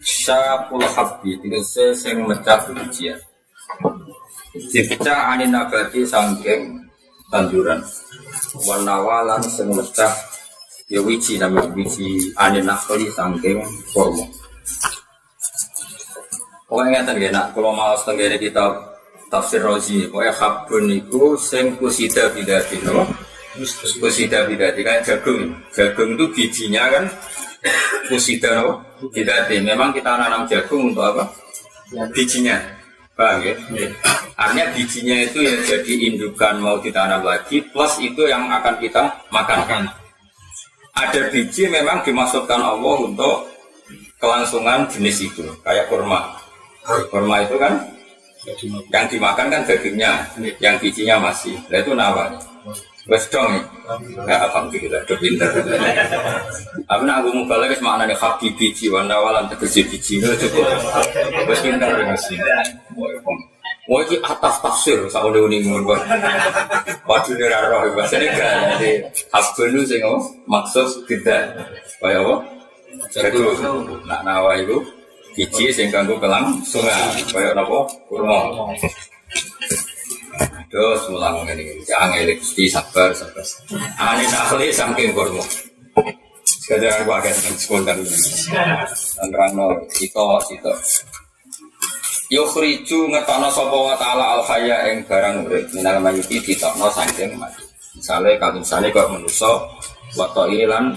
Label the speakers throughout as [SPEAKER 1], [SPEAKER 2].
[SPEAKER 1] Syakul habbi Tegese sing mecah bebijian Dipecah anin nabati sangking tanduran. Wanawalan sing mecah Ya wiji namanya wiji anin nakhli sangking kormo Pokoknya ngeten ya nak kalau mau setengah kita tafsir Rozi pokoknya habun itu sing kusida bidati no? kusida bidati kayak jagung. Jagung itu bijinya kan kusida no? bidati memang kita nanam jagung untuk apa? Bijinya. Paham ya? Artinya bijinya itu ya jadi indukan mau ditanam lagi plus itu yang akan kita makan. Ada biji memang dimasukkan Allah untuk kelangsungan jenis itu kayak kurma. Kurma itu kan yang dimakan kan dagingnya, yang bijinya masih. Nah itu nama. Wes dong ya. alhamdulillah, udah pinter. Tapi nak aku mau balik makna nih habi biji, warna walan tegesi biji, itu cukup. Wes pinter ya sih. Mau ini atas tafsir, saya udah unik ngomong. Waduh ini raro, bahasa ini kan. Jadi itu sih maksud tidak. Kayak apa? Jagung. Nak nawa itu biji sing kanggo kelang sungai kaya napa kurma terus mulang ngene jangan mesti sabar sabar. Ane nakli saking kurma sekarang aku agak dengan spontan Anrano, itu, itu Yukhriju ngetokno sapa wa ta'ala al khaya ing barang urip. Minal mayiti ditokno saking mati. Misale kalau misale kok manusa wa lan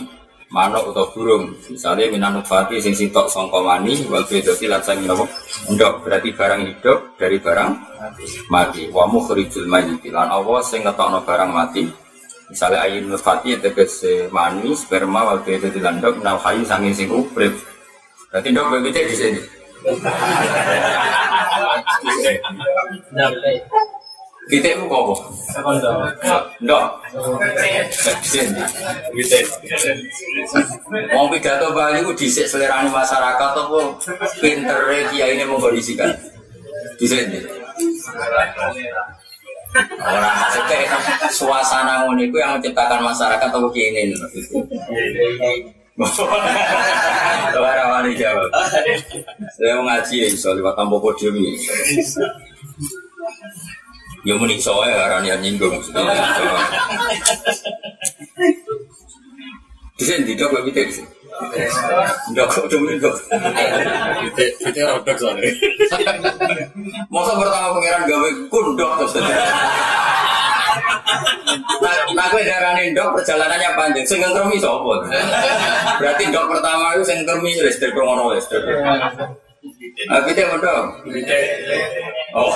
[SPEAKER 1] manuk atau burung. Misalnya minanu fati sing sitok songko mani wal bedoti lan sang nopo ndok berarti barang hidup dari barang mati. Wa mukhrijul mayyit lan Allah sing ngetokno barang mati. Misalnya ayin nufati tegese mani sperma wal bedoti lan ndok nal hayu sangi sing berarti ndok begitu di sini kita itu apa? Ndok. Wong pidato Bali itu disik selerani masyarakat apa pinter kiai ini mengkondisikan. Disik ini. Orang maksudnya suasana ngono itu yang menciptakan masyarakat atau kiai ini. Orang wani jawab. Saya mau ngaji ya, soal lewat tanpa podium ini. Ya muni soalnya arani yang nyinggung maksudnya. Di sini tidak gue bisa di sini. Enggak kok cuma itu.
[SPEAKER 2] Kita rodok soalnya.
[SPEAKER 1] Masa pertama pangeran gawe kundok terus. Nah, nah gue darani dok perjalanannya panjang. Sing ngermi sapa? Berarti dok pertama itu sing ngermi listrik ngono listrik. Ah, kita dong. Oh.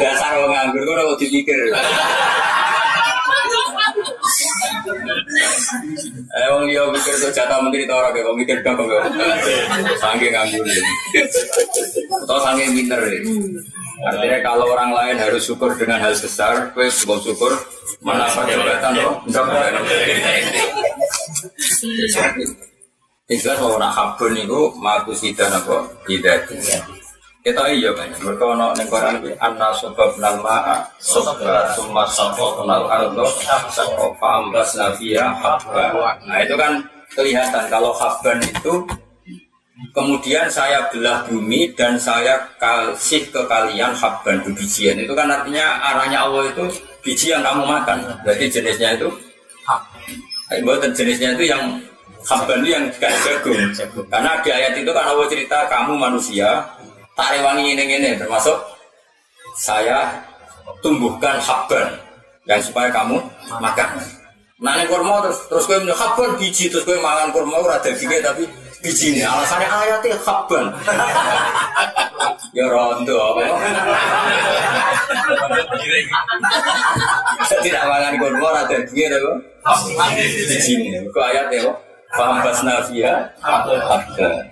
[SPEAKER 1] Dasar wong nganggur kok ora dipikir. Eh wong liya mikir tuh jatah menteri ta ora mikir dong kok. Sangge nganggur. Atau sangge pinter. Artinya kalau orang lain harus syukur dengan hal besar, gue syukur syukur mana jabatan loh, enggak Jelas bahwa nak habun itu matu sida napa? Tidak kita iya kan mereka ono ning Quran iki anna sabab nal ma'a sabba summa sabba nal ardo sabba fa'ambas nafiya habba nah itu kan kelihatan kalau habban itu kemudian saya belah bumi dan saya kasih ke kalian habban bijian. Itu kan artinya arahnya Allah itu biji yang kamu makan. Berarti jenisnya itu Buatan jenisnya itu yang Itu yang gak jagung. Karena di ayat itu kan Allah cerita kamu manusia tak rewangi ini ini termasuk saya tumbuhkan habban dan supaya kamu makan. Nah ini kurma terus terus gue minum habban biji terus gue makan kurma ora dagingnya tapi bijine. Alasannya ayatnya habban. ya rondo apa? Tidak mangan kurma ada dia apa? Bijine. Kok ayatnya apa? Fahambas nafia habban.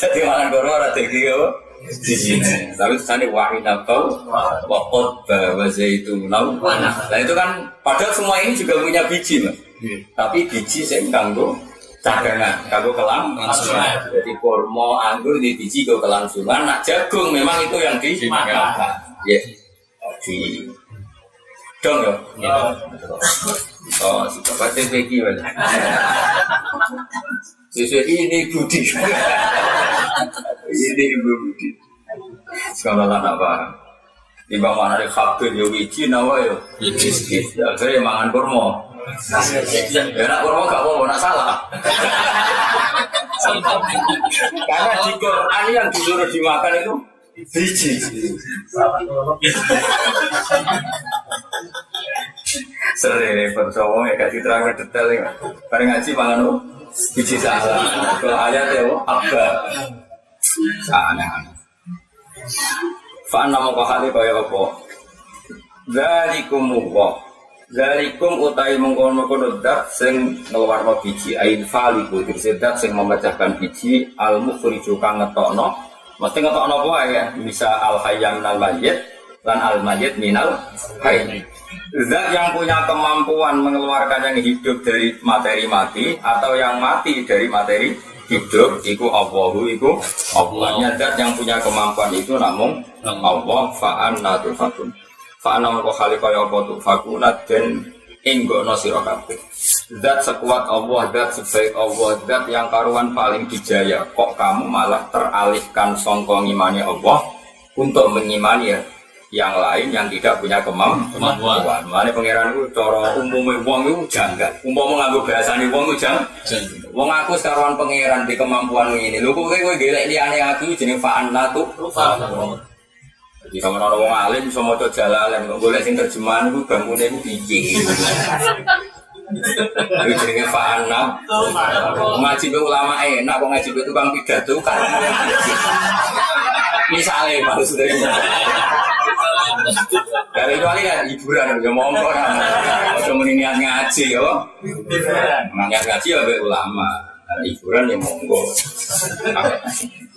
[SPEAKER 1] Jadi mangan kurma ada dia apa? di sini. Tapi sana wahin atau wakot bahwa itu nau. Nah itu kan padahal semua ini juga punya biji mas. Tapi biji saya kanggo cadangan, kanggo kelangsungan. Jadi kurma anggur di biji kanggo kelangsungan. Nak jagung memang itu yang dimakan. Ya, di dong ya. Oh, si bapak TPG mana? Sesuai ini budi. ini ibu budi. Sekarang lah apa? Di bawah mana kabin yo wiji nawa yo. Ya akhirnya mangan kurma. Ya nak kurma gak apa nak salah. Karena di Quran yang disuruh dimakan itu biji. Sering percaya ya terang detail ya. Bareng ngaji mangan biji salah. Kalau ayat ya apa? Aneh-aneh. Fa'ana mongko hali kaya apa? Zalikum wa Zalikum utai mengkono-kono dat sing ngeluarno biji ain faliku Dikisi dat sing memecahkan biji al mukhriju kang ngetokno Mesti ngetokno apa ya? Bisa al hayyam minal mayyit dan al mayyit minal hayy Zat yang punya kemampuan mengeluarkan yang hidup dari materi mati atau yang mati dari materi hidup iku Allahu iku Allahnya. Zat yang punya kemampuan itu namun Allah. Fa'an natu fakun. Fa'an namun kau kali kaya apa tuh fakunat dan inggo sira kabeh. Zat sekuat Allah zat sebaik Allah zat yang karuan paling dijaya. Kok kamu malah teralihkan songkong imani Allah untuk mengimani ya yang lain yang tidak punya kemampuan. Mana pangeran itu cara umumnya wong itu janggal. Umum menganggap bahasa ini wong itu janggal. Wong aku sekarang pangeran di kemampuan ini. Lu kok kowe gelek liane aku jeneng fa'an tuh. Jadi sama orang alim bisa mau jalalan, kok boleh sing terjemahan itu bangunnya itu biji. Itu jenenge fa'ana. Ngaji be ulama enak, kok ngaji be tukang pidato kan. Misalnya maksudnya. Dari itu kali kan hiburan, ya monggo kan. Ojo muni niat ngaji yo. Niat ngaji ya be ulama. Hiburan ya monggo.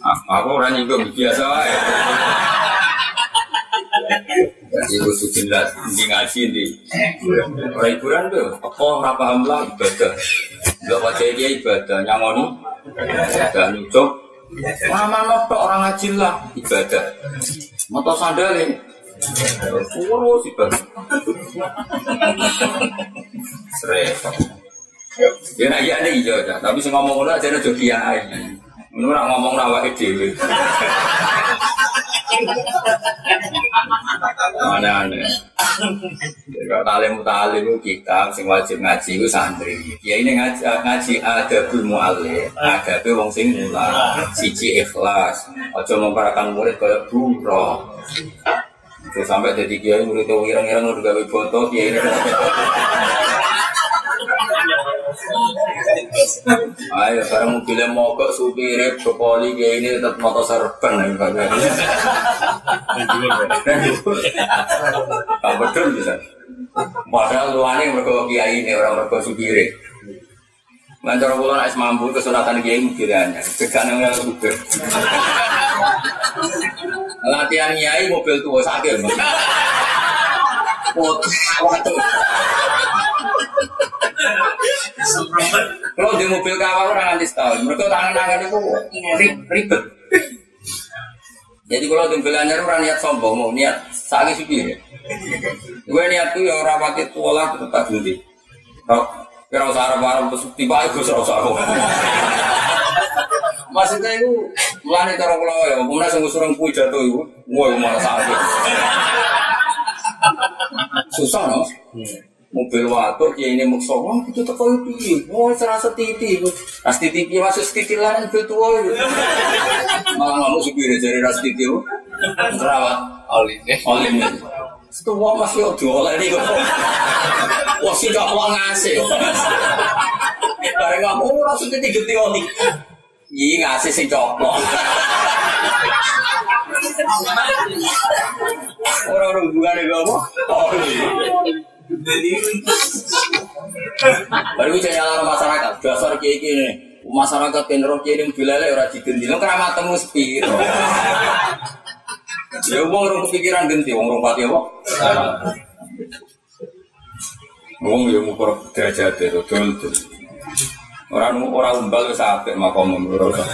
[SPEAKER 1] Aku orang nyinggung biasa wae. Jadi itu jelas, di ngaji di orang hiburan tuh, apa ora paham lah ibadah. Gak wajah dia ibadah, nyamoni, ibadah nucuk. Mana notok orang ngaji lah ibadah. Motor sandal ini, Urus ibadah. Seret. Ya nak iya nih iya tapi sih ngomong ngono aja aja kiai. Ngono ngomong awake dhewe. Aneh-aneh. Kalau talim talim kita sing wajib ngaji itu santri. Ya ini ngaji, ngaji ada ilmu alih, ada wong sing mula, siji ikhlas. Ojo memparakan murid kayak buruh. Terus sampai jadi kiai murid itu irang-irang udah gawe foto kiai. Ayo sekarang mobilnya mogok supir poli kayak ini tetap motor serban yang banyak. Kamu betul bisa. Padahal luane mereka kiai ini orang mereka supir. Lancar pulau naik mampu kesunatan kiai mobilnya, sekarang yang supir. Latihan kiai mobil tua sakit. Waduh. Kalau di mobil kawal orang nanti setahun, mereka tangan-tangan itu ribet. Jadi kalau di mobil anyar orang niat sombong, mau niat sakit sih Gue niat tuh yang rapati pola tetap ganti. Kalau kira usah arab terus tiba itu usah usah. Maksudnya itu mulai cara pulau ya, kemudian sungguh surung pui jatuh itu, gue malah sakit. Susah no? Mobil watur ya ini mukso wah itu teko piye? Wah serasa titi ras titi piye masuk titi lan mobil tua itu malah mau supir dari ras titi terawat olin olin Setua masih ojo oleh ini kok. Wah sih gak mau ngasih. Bareng ngomong ora sing digeti oli. Iki ngasih sing coplok. Ora ora hubungane kok apa? Oli. Baru saya nyala masyarakat, dasar kiai ini. Masyarakat yang ini bilale ora digendi. Lo keramatmu sepi. Ya wong rong kepikiran genti, wong rong pati apa? Wong ya ngukur derajat itu, dol dol. Orang orang umbal wis apik makom usah.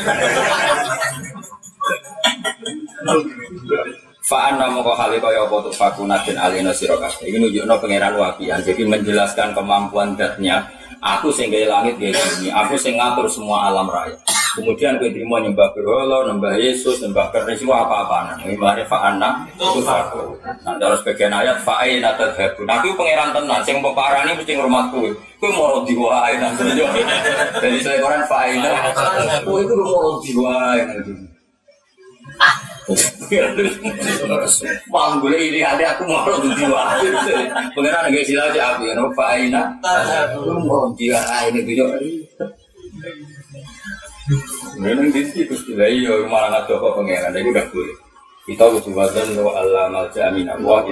[SPEAKER 1] Fa'an namu kau hal kaya apa tuh fakuna dan alina sirokas. Ini nunjukno pangeran wapian. Jadi menjelaskan kemampuan datnya. Aku sing gawe langit gawe bumi. Aku sing ngatur semua alam raya. Kemudian gue terima nyembah berhala, nyembah Yesus, nyembah keris, semua apa-apaan. Ini mari fa'ana itu faku. Nah, dalam sebagian ayat fa'ain atau habu. Nah, itu pangeran tenan. Sing peparani mesti ngurmat kue. Kue mau diwai nanti. Jadi saya koran. Kue itu mau diwai nanti. Wah, gue ini ada aku mau di jiwa. Pengen nggak sila aja aku ya, Nova Aina. Aku mau jiwa ini gitu. Memang di situ sudah iya malah nggak tahu pengeran, jadi udah boleh. Kita butuh badan lo Allah malja amin Allah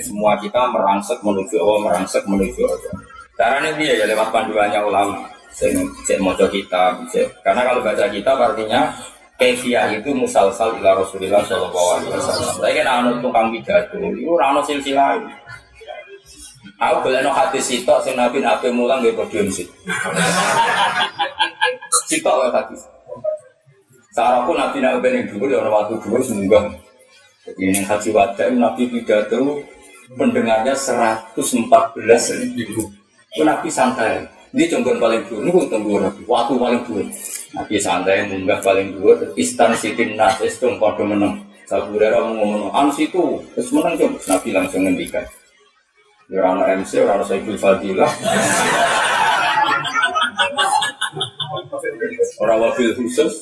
[SPEAKER 1] Semua kita merangsek menuju Allah, merangsek menuju Allah. Caranya dia ya lewat panduannya ulama. Saya mau kita, karena kalau baca kitab artinya Kevia itu musalsal ila Rasulillah Shallallahu Alaihi Wasallam. Saya kan anu tukang pidato, itu rano silsilah. Aku boleh no hati sitok, sing nabi nabi mulang gak podium sih. Sitok ya hati. Cara pun nabi nabi yang dulu, ya waktu dulu semoga. Ini haji wadah nabi pidato pendengarnya 114 ribu. Itu nabi santai. Ini cenggon paling dulu, ini tunggu nabi. Waktu paling dulu. Nabi santai munggah paling dua istan sitin nas estung pada menang. Sabudara mau ngomong an situ terus menang coba Nabi langsung ngendikan. Ya orang MC orang Saiful Fadilah. orang wabil khusus.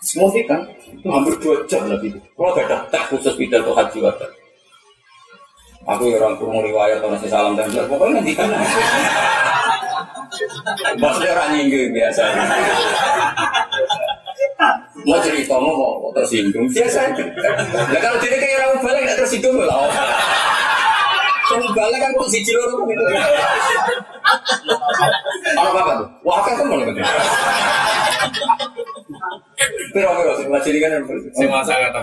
[SPEAKER 1] Semua kan itu hampir dua jam lebih. Kalau gak ada tak khusus pidato haji wadah. Aku ya orang kurung riwayat nasi salam dan pokoknya ngendikan. Maksudnya orang nyinggung biasa. Mau cerita mau kok tersinggung biasa. Nah kalau jadi kayak orang balik nggak tersinggung lah. Orang balik kan kok si cilur gitu. Apa apa tuh? Wah kan kan. Pero pero sing jadi kan
[SPEAKER 2] sing masa kata.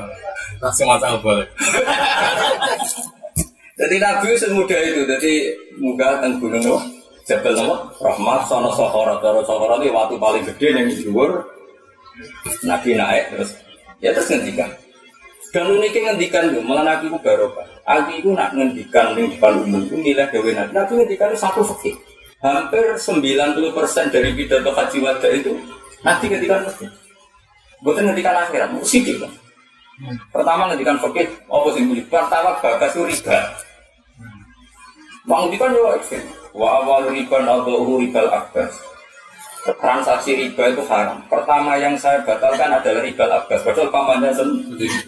[SPEAKER 2] Sing masa balik.
[SPEAKER 1] Jadi Nabi semudah itu, jadi muka teng gunung Jabal nama Rahmat sono Sohoro Toro Sohoro itu waktu paling gede yang luar Nabi naik terus. Ya terus ngendikan. Dan uniknya ngendikan itu malah Nabi itu barokah. Nabi itu nak ngendikan di depan umum itu nilai dewi Nabi. Nabi ngendikan itu satu fakir hampir 90% dari pidato haji wada itu Nabi ngendikan fakir bukan ngendikan akhirat musik kan pertama ngendikan fakir apa sih pertama bagas riba. Bang ngendikan ya ekstrim Wa awal riban atau ribal abbas. Transaksi riba itu haram. Pertama yang saya batalkan adalah ribal abbas. Padahal pamannya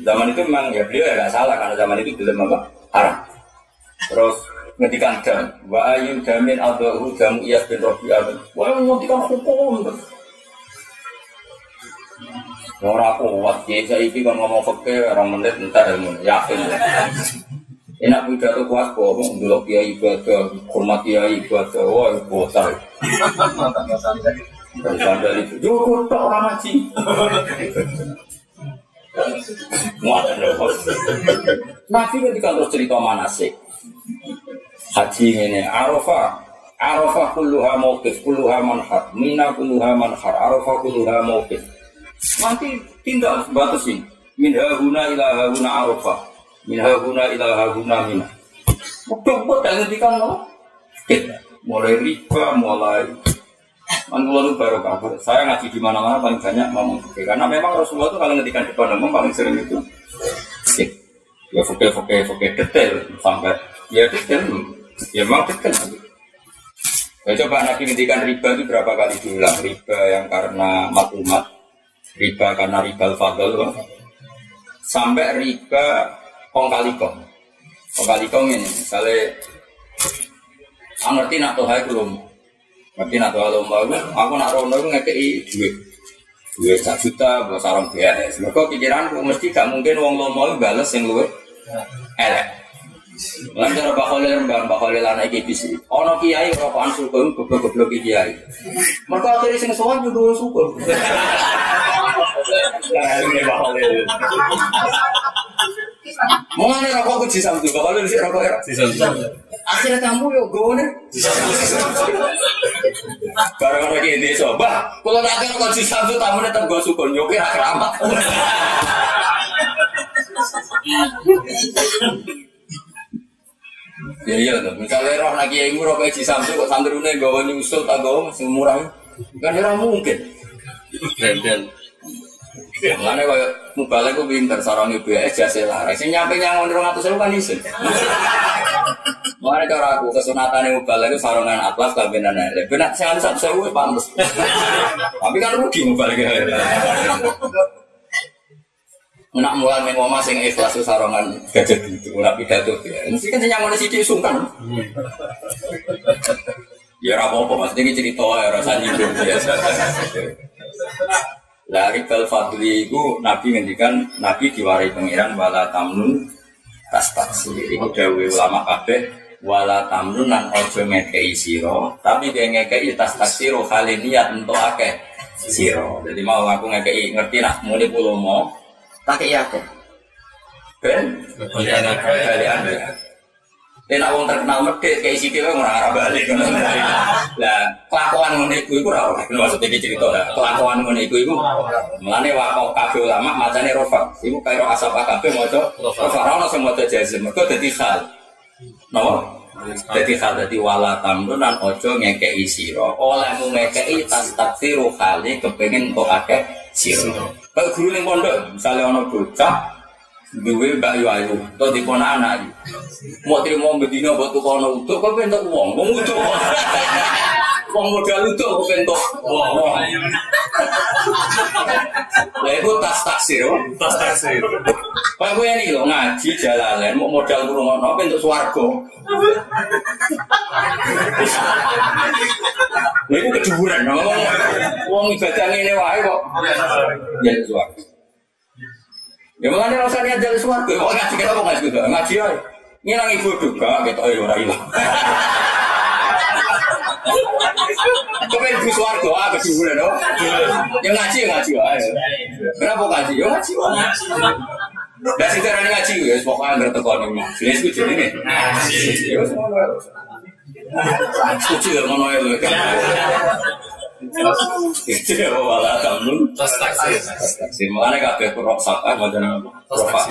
[SPEAKER 1] zaman itu memang ya beliau ya nggak salah karena zaman itu belum apa haram. Terus ngetikan dam wa ayu damin atau jamu iyas bin robi'ah wa ngetikan hukum Orang kuat, ya saya ini kan ngomong fakir, orang menit entar ilmu, yakin. Enak pidato kuat kok, dulu kiai ibadah, hormat kiai ibadah, wah bosan. Dan sandal itu, yo tak orang ngaji. Nabi ketika terus cerita mana sih? Haji ini, Arafah, Arafah kulluha mawqif, kulluha manhar, Mina kulluha manhar, Arafah kulluha mawqif. Nanti tinggal batasin, min hahuna ila hahuna Arafah min haguna ila haguna mina Kok tak ngertikan lo? Mulai riba, mulai Manula itu baru kabur. Saya ngaji di mana-mana paling banyak ngomong oke. Karena memang Rasulullah itu kalau ngertikan depan umum paling sering itu ya oke oke oke detail sampai ya detail ya memang detail. Ya coba Nabi ngertikan riba itu berapa kali diulang riba yang karena maklumat, riba karena riba al-fadl, sampai riba kong kali kong. Kong kali kong ini, misalnya, ngerti nak tuh belum. Tapi nak doa lomba itu, aku nak rondo itu ngekei duit. Duit satu juta, buat sarung BS. Mereka pikiranku mesti gak mungkin uang lomba itu balas yang luwe. Elek. Lan cara Pak Khalil mbak Pak Khalil anak iki bisi. Ono kiai rokokan sugeng goblok-goblok kiai. Mereka akhirnya sing sowan juga sugeng. Nah, ini Pak Khalil. Mau ngene rokok ku tuh, Pak Khalil sih rokok ya.
[SPEAKER 2] Season
[SPEAKER 1] Akhirnya kamu yo gue nih. Barang lagi ini coba. Kalau nanti rokok jisam tuh tamu tetap gue sugeng. Yo kira keramat. Ya iya tuh, misalnya roh lagi yang murah kayak Samsu kok sandrune gawa nyusul tak gawa masih murah kan ya mungkin.
[SPEAKER 2] dan
[SPEAKER 1] Mana kayak mubalek gue pinter sarang ibu ya jasa laras. Sing nyampe nyangon rong atus kan isin. Mana cara aku kesunatan yang mubalek itu sarangan atlas kabinan ada. Benar saya satu sewu. Tapi kan rugi mubalek Nak mulai main ngomong sing ikhlas sarongan gajah gitu, nak pidato ya. Mesti kan nyangon sidik sungkan. Ya apa-apa, maksudnya ini cerita ya rasa nyinggung biasa. Lah Ribal Fadli itu Nabi ngendikan Nabi diwarai pengiran wala tamnun tas taksir. Iku dawe ulama kabeh wala tamnun nan ojo ngekei siro tapi dia ngekei tas taksiro kali niat untuk akeh siro. Jadi mau aku ngekei ngerti nak muni pulau mau tak kei akeh. Ben ya. Dan aku terkenal medit kayak isi kira orang arah balik. Lah kelakuan ngono iku iku ora ora. Maksudnya iki cerita lah. Kelakuan ngono iku iku mulane wa kabeh ulama macane rofa. Iku kaya asap kabeh maca rofa. Ora ono sing maca jazm. Mergo dadi hal. Napa? Dadi hal dadi wala tamrun lan ojo ngekeki sira. Olehmu ngekeki tas taksiru kali kepengin kok akeh sira. Kayak guru ning pondok, misalnya ono bocah duwe mbak yu ayu, atau di kona anak mau terima bedino buat tuh kono utuh, kau pentok uang, mau utuh, uang modal utuh, kau pentok uang, lah itu tas taksir,
[SPEAKER 2] tas taksir.
[SPEAKER 1] Pak gue ini lo ngaji jalalan, mau modal kurung apa untuk swargo. Lah itu keduburan, uang ibadah ini wae kok. Ya itu swargo. Ya makanya rasa niat jalan swargo, kok ngaji kita kok ngaji juga, ngaji aja. Ngilang ibu duka, gitu ayo ora ilang. Kepen bu swargo, ah keduburan dong. Yang ngaji ya ngaji aja. Kenapa ngaji? Ya ngaji wae. Dan sing darane ngaji ya pokoknya anggere teko ning majelis ku jenenge ngaji. Ya wis ngono ya ya wala tamun.
[SPEAKER 2] Tas taksir.
[SPEAKER 1] Sing makane kabeh kurok sapa modern apa? Rofa.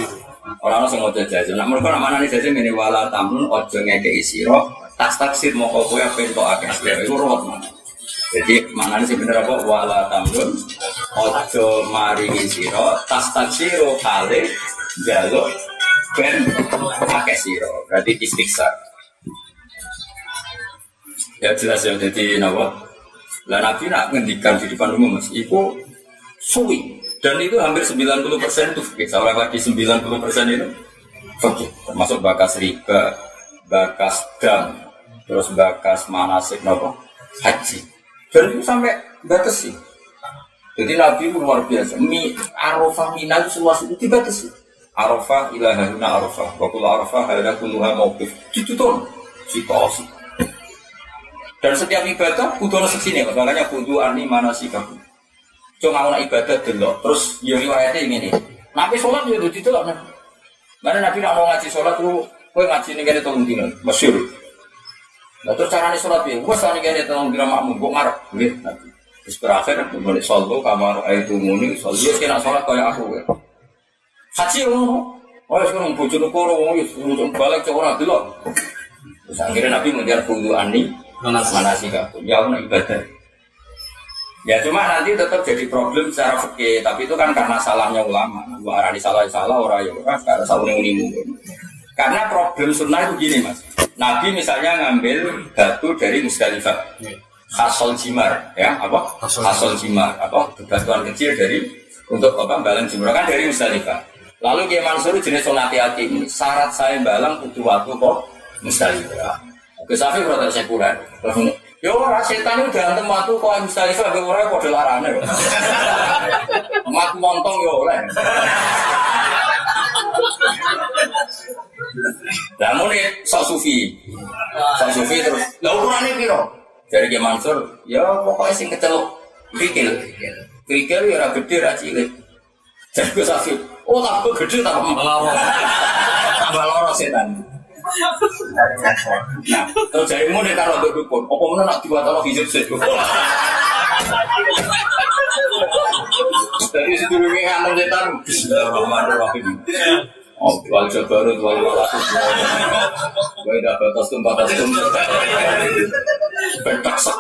[SPEAKER 1] Ora ono sing maca jajan. Nek mergo nak manani jajan ngene wala tamun aja ngekeki sira. Tas taksir moko kowe pentok akeh sira. Iku ruwet mana. Jadi maknanya sih bener apa wala tamrun ojo maringi siro tas taksiro kali jaluk ben pakai siro berarti istighfar ya jelas yang jadi nawa lah nabi nak ngendikan di depan umum mas itu suwi dan itu hampir 90% itu fikih saya ulang lagi 90% itu fikih termasuk bakas riba bakas dam terus bakas manasik nopo haji dan itu sampai batas sih jadi Nabi itu luar biasa. Mi arafah minal semua itu dibatasi. Arafah ilahuna arafah. Wakul arafah hadana kuluha mawqif. Itu tuh situasi. Dan setiap ibadah kudu ono seksine, makanya kudu ani manasikakum. Cuma ana ibadah delok, terus ya riwayatnya ngene. Nabi sholat ya kudu delok. Mana Nabi nak mau ngaji sholat tuh, kowe ngaji ning kene tolong dino, masyhur. Nah terus carane sholat piye? Wes ning kene tolong dino makmum, kok ngarep. Nggih, Nabi. Terus berakhir mulai solo kamar itu muni solo dia kena sholat kayak aku ya. Haji ngono. Oh sekarang bujur koro wong balik orang dulu. Terus akhirnya Nabi mengejar kudu ani mana sih kamu? Ya ono ibadah. Ya cuma nanti tetap jadi problem secara fikih, tapi itu kan karena salahnya ulama. Gua arani salah salah orang ya orang karena salah unimu. Karena problem sunnah itu gini mas. Nabi misalnya ngambil batu dari Musdalifah khasol jimar ya apa khasol jimar apa bebatuan kecil dari untuk apa balang jimar kan dari Musdalifah lalu Kiai Mansur jenis sonati hati syarat saya balang butuh waktu kok Musdalifah Gus Safi berarti sekuler Ya ora setan itu diantem matu kok Mustalifah be ora padha larane. Mat montong ya oleh. Lah muni sok sufi. Sok sufi terus. Lah ukurane piro? Dari Ki Mansur, ya pokoknya sing keceluk krikil. Krikil ya ora gede ra cilik. Gue safi, oh tak gede tak malah tambah loro setan. Nah, terus nih kalau dukun, apa mana nak dibuat Allah hijab? Jadi setan, Bismillahirrahmanirrahim. Oh. Bentak sak.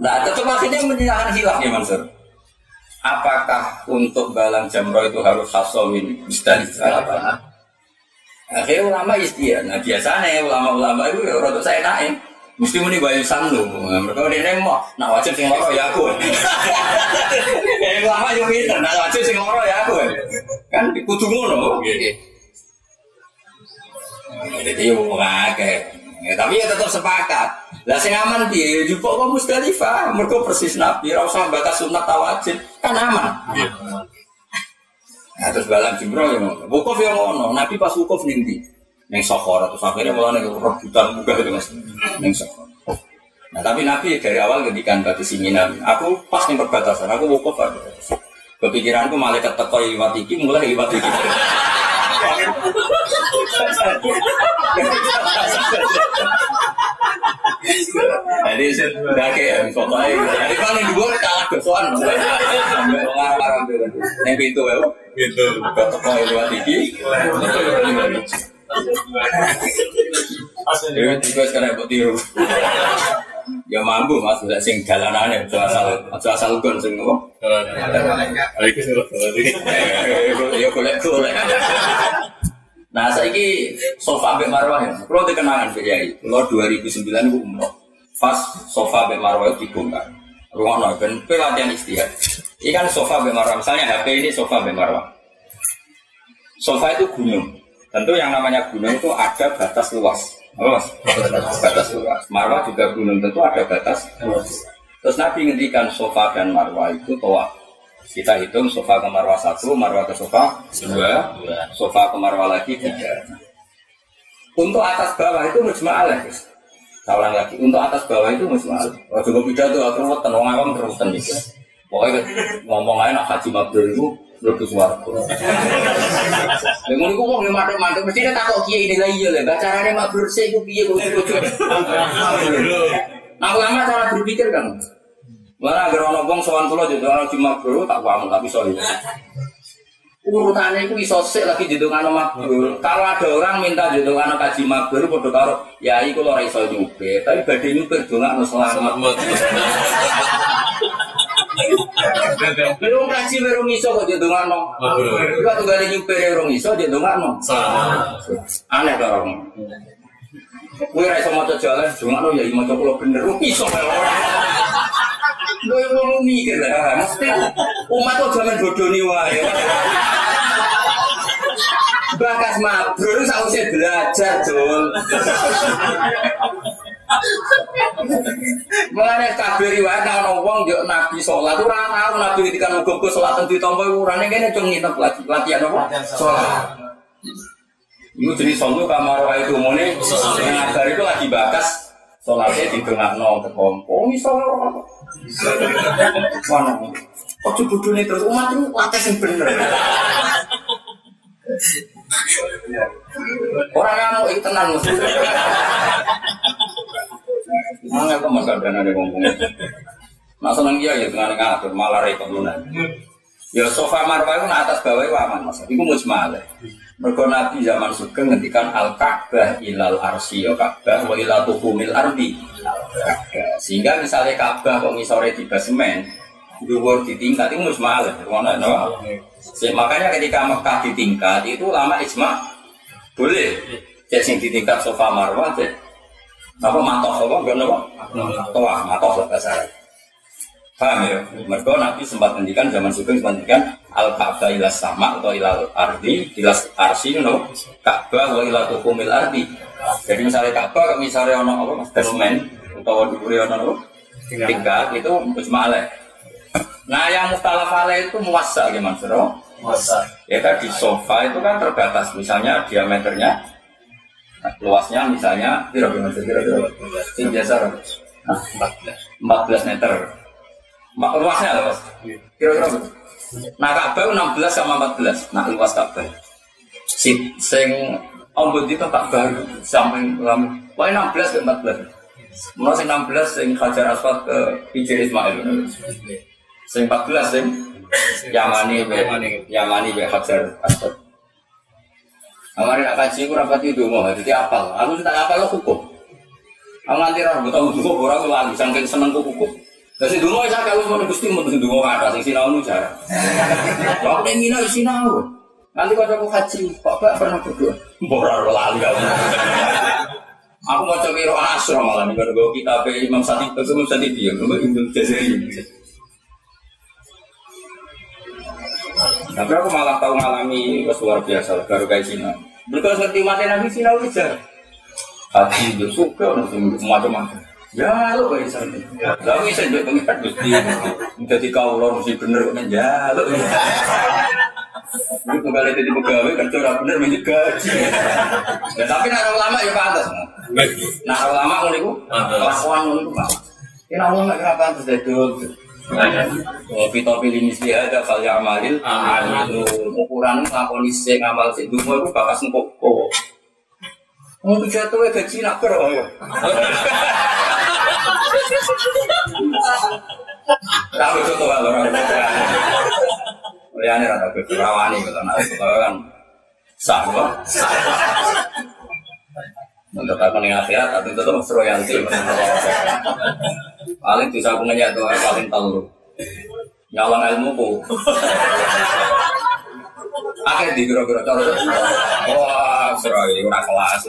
[SPEAKER 1] Nah, tetap akhirnya menyerahkan hilaf ya Mansur. Apakah untuk balang jamro itu harus hasawin mustalifah apa? Akhirnya ulama istiar. Nah biasanya ulama-ulama itu ya rada saya naik. Mesti muni bayu sandu. Mereka dia mau nak wajib sing loro ya aku. Kayak ulama yo pinter, nak wajib sing loro ya aku. Kan kudu ngono. Jadi yo ngake. Ya, tapi ya tetap sepakat. Lah sing aman piye? Ya jupuk kok Musdalifah, mergo persis Nabi, ora usah batas sunat tawajib, kan aman.
[SPEAKER 2] Iya.
[SPEAKER 1] Nah, terus balang jumroh yang ngono. Wukuf yang ngono, Nabi pas wukuf ning ndi? Ning Sokhor, terus akhirnya malah ning rebutan muka itu Mas. Ning Sokhor. Nah, tapi Nabi dari awal ngendikan batu singinan. Aku pas ning perbatasan, aku wukuf aja. Kepikiranku malaikat teko liwat iki mulai liwat iki. Jadi sudah kayak pokoknya. Jadi kalau yang dua kalah orang-orang yang pintu ya.
[SPEAKER 2] Gitu.
[SPEAKER 1] Kau teko lewat iki. Ya juga sekarang buat tiru. Ya mampu mas, udah sing jalanannya, aja asal, aja asal gon sing apa? Ya golek golek. Nah, saya ini sofa Mbak Marwah ya. Kalau dikenangan Pak Yai, kalau 2009 itu umroh. Pas sofa Mbak Marwah itu dibongkar. Ruang no, ben pelatihan istihad. Ini kan sofa Mbak Marwah. Misalnya HP ini sofa Mbak Marwah. Sofa itu gunung. Tentu yang namanya gunung itu ada batas luas. Apa mas? Batas luas. Marwah juga gunung tentu ada batas. Terus Nabi ngendikan sofa dan Marwah itu toa. Kita hitung sofa ke marwah satu, marwah ke sofa dua, sofa ke marwah lagi tiga. Untuk atas bawah itu mujma'alah guys. Saya lagi, untuk atas bawah itu mujma'alah. Waktu gue pidato, aku ruwetan, orang awam ruwetan gitu. Pokoknya ngomong aja nak haji mabrur itu lebih suara. Dengan itu ngomong mantep mantep, mesti dia takut kiai ini lagi ya, gak caranya mabrur sih, gue piye Nah ulama cara berpikir kan, Mana agar orang bong soal pulau jadi orang cuma bro tak paham tapi soal urutannya itu iso sik lagi jendungan makbul. Kalau ada orang minta jendungan kaji makbul, bodoh karo ya iku lo iso tapi badai nyupe dongak no selamat. Belum kaji belum iso kok jendungan no. Juga tuh gak ada nyupe belum iso jendungan no. Aneh karo. Kue rasa mau jalan, cuma no ya mau coba bener, iso Gue mau mikir lah, mesti umat tuh jangan bodoh nih wae. Bakas mabrur sausnya belajar, Jul. Mulane kabeh riwayat ana wong yo nabi salat ora tau nabi ketika muga-muga salat ten ditampa urane kene cung nginep lagi latihan apa? Salat. Itu jenis solu kamar wa itu mune ngabar itu lagi bakas sholatnya di tengah nol kekompo apa? Mana? Kok bodoh nih terus umat itu wates yang bener. Orang yang mau tenang Mana kok mas ada ada ngomong? Nah seneng dia ya dengan ngatur malah repot lunan. Ya sofa marwah itu atas bawah itu aman mas. Iku mujmalah. Mergo Nabi zaman sugeng ngendikan al Ka'bah ilal arsi ya Ka'bah wa ilal tuhumil ardi. Sehingga misalnya Ka'bah kok ngisore di dhuwur di tingkat itu mujmalah. Ngono no. Makanya ketika Mekah di tingkat itu lama ijma boleh. Sing di tingkat sofa marwah apa matoh apa? Enggak nopo? Toa matoh lah bahasa Arab. Paham ya? Mereka Nabi sempat ngendikan zaman sugeng sempat ngendikan al Ka'bah ila sama atau ila ardi ila arsi no Ka'bah wa ila tukumil ardi. Jadi misalnya Ka'bah misalnya ono apa? Mas basement atau diburi ono apa? Tingkat itu ijma alaih nah yang mukhtalaf alaih itu muasa gimana sudah
[SPEAKER 2] Masa.
[SPEAKER 1] ya tadi sofa itu kan terbatas. Misalnya diameternya luasnya misalnya kira kira yang biasa nah, 14 meter. Luasnya lah mas? Kira-kira berapa? nah Ka'bah 16 sama 14 nah luas Ka'bah si sing ombud itu tak baru sampai lama wah 16 ke 14 Mulai sing 16 sing Hajar Aswad ke Hijir Ismail. Sing 14 sing Yamani Yamani be Hajar Aswad Kemarin nak kaji aku rapat itu mau jadi apal. Aku tak apal lo hukum. Aku nanti orang tahu dulu orang lagi saking seneng ku hukum. Jadi dulu saya kalau mau gusti mau dulu ada sing sinau nu cara. Aku pengen mina sinau. Nanti kalau aku haji, Pak Pak pernah berdoa. Borar lali kamu. Aku mau coba iro asro malah nih kalau kita Imam Sati, Imam Sati dia, Imam Ibnu Tapi aku malah tahu ngalami wes luar biasa baru kayak Cina. Mereka seperti mati Nabi Cina ujar. Hati itu suka macam-macam. Ya lo kayak sana. Lalu bisa juga pengikat gusti. Jadi kau lo mesti bener kan ya lo. Ini kembali jadi pegawai kerja orang bener minyak gaji. Ya tapi nak ulama ya pantas. Nah ulama ngono iku kelakuan Pak. Ini ulama kenapa pantas dadi Kita pilih misi ada kal amalil itu ukuran ngakoni sing ngamal sing dungo iku bakas engko kowo. Mau tuh jatuh gaji nak ber ya. Kalau contoh kalau orang Liane rata kerawani gitu kalau kan sah kok. Untuk apa nih akhirat tapi itu tuh royalti. Paling bisa aku ngeyak tuh paling tahu. Nyawang ilmu ku. Akhir di kira-kira cara. Wah, serai ora kelas.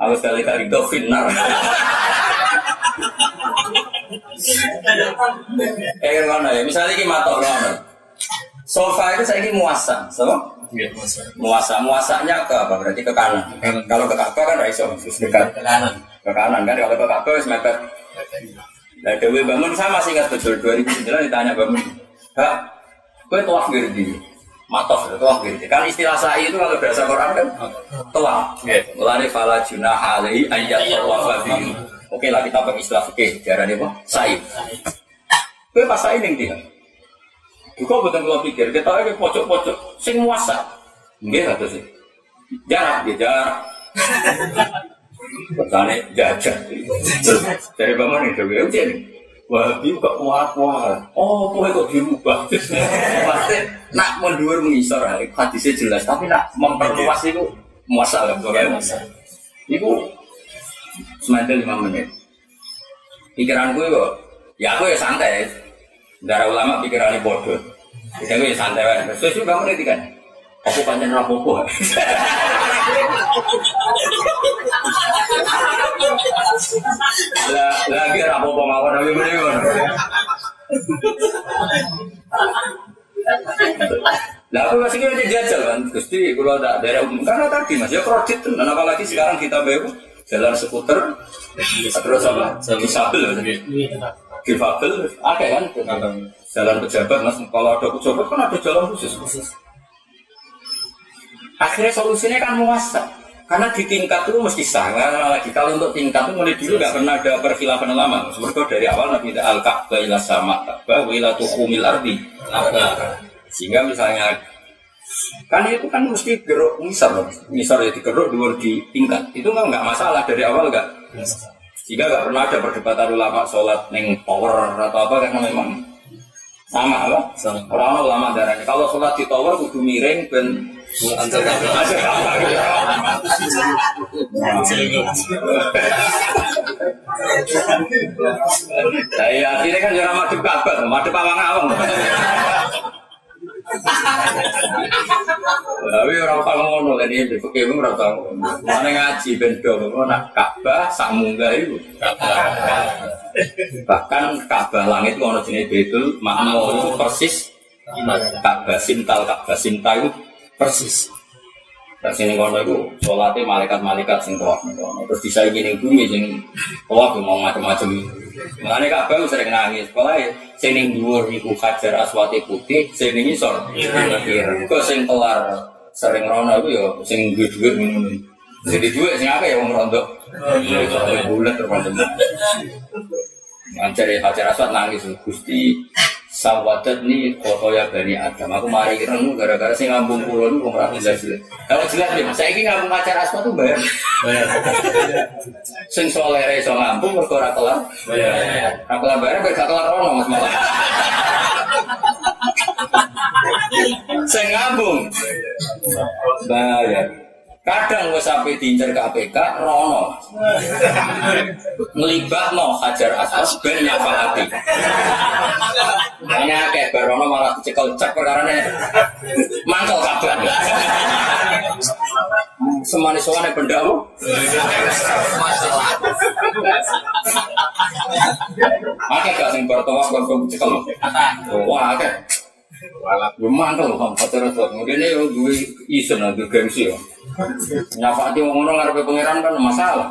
[SPEAKER 1] Aku sekali kali itu finar. Eh mana ya? Misalnya ini matok mana? Sofa itu saya ini muasa, sama?
[SPEAKER 2] Iya, masa.
[SPEAKER 1] Muasa, muasanya ke apa? Berarti ke kanan.
[SPEAKER 2] Kanan.
[SPEAKER 1] Kalau ke Ka'bah kan raiso, dekat
[SPEAKER 2] Ke kanan.
[SPEAKER 1] Ke kanan kan. Kalau ke wis mepet. Nah, Dewi Bangun saya masih ingat betul 2009 ditanya Bangun, Kak, gue tuah girdi, matof tuah girdi. Kan istilah sa'i itu kalau bahasa Quran kan tuah.
[SPEAKER 2] Iya.
[SPEAKER 1] Mulane fala junah ayat tawafa bihi. Oke lah kita pakai istilah fikih, diarani apa? Sa'i. Gue pas sa'i ning dia. Juga betul kalau pikir, kita lagi pojok-pojok, sing muasa. Enggak atau sih. Jarak, dia jarak. Pertanyaan jajan. Dari bangun ujian nih. Wah, dia kok kuat-kuat. Oh, kok kok dirubah. Pasti nak mundur mengisor, hadisnya jelas. Tapi nak memperluas itu muasa lah. Pokoknya muasa. Itu semandel lima menit. Pikiran gue kok, ya aku ya santai. Darah ulama pikirannya bodoh. Jadi gue ya santai. Sesuatu kamu nanti kan. Aku panjang rapopo. Lah, lagi rapopo mawon tapi mending Lah aku masih kira jajal kan, Gusti kalau ada daerah umum. Karena tadi mas ya kredit dan apalagi sekarang kita baru jalan skuter terus apa? Disabel difabel ada kan? Jalan pejabat mas. Kalau ada pejabat kan ada jalan khusus akhirnya solusinya kan muasa karena di tingkat itu mesti karena lagi kalau untuk tingkat itu mulai dulu nggak pernah ada perkhilafan lama mereka dari awal nabi kita al ka'bah ila sama ka'bah ila tuhumil ardi. Sehingga misalnya kan itu kan mesti geruk misal misal ya digeruk dua di tingkat. Itu kan nggak masalah dari awal nggak? Sehingga nggak pernah ada perdebatan ulama sholat neng tower atau apa karena memang sama apa orang ulama darahnya. Kalau sholat di tower kudu miring dan
[SPEAKER 2] Antar
[SPEAKER 1] iya, akhirnya kan jangan madep kabar, madep awang awang. Tapi orang tahu ngono kan ini di fakir orang tahu. Mana ngaji ben do nak Ka'bah sak munggah itu. Bahkan Ka'bah langit ngono jenis Betul makmur persis Ka'bah Sintal Ka'bah Sinta itu persis. Terus ini kono itu sholatnya malaikat-malaikat sing tawaf Terus disaingi ning bumi sing tawaf mau macam-macam. Mengenai Ka'bah sering nangis. Pokoknya sing ning dhuwur iku Hajar Aswati putih, sing ning isor. Kok sing kelar sering rono itu ya sing duwe-duwe ngono. Jadi duwe sing akeh ya wong rondo. Bulat terus Ngancari Hajar Aswad nangis Gusti sawadat nih foto ya bani Adam. Aku mari renung gara-gara sing ngambung pulau itu ora jelas jelas. Kalau jelas nih, saya ini ngambung acara asma tuh bayar. Bayar. sing soleh iso ngambung mergo ora kelar. Bayar. Ora kelar bayar gak kelar ono Mas malah. sing ngambung bayar. Kadang gue sampai diincar KPK, rono. Ngelibat no hajar asas ben nyafalati. Hanya kayak barono malah dicekel cek perkara mangkel kabar. Semanis soalnya benda Oke gak sing bertawaf kon cekel. Wah, oke. Mantel loh, hajar asas. Kemudian ini gue isen, gue gengsi ya. Nyafati ngono ngarepe pangeran kan masalah.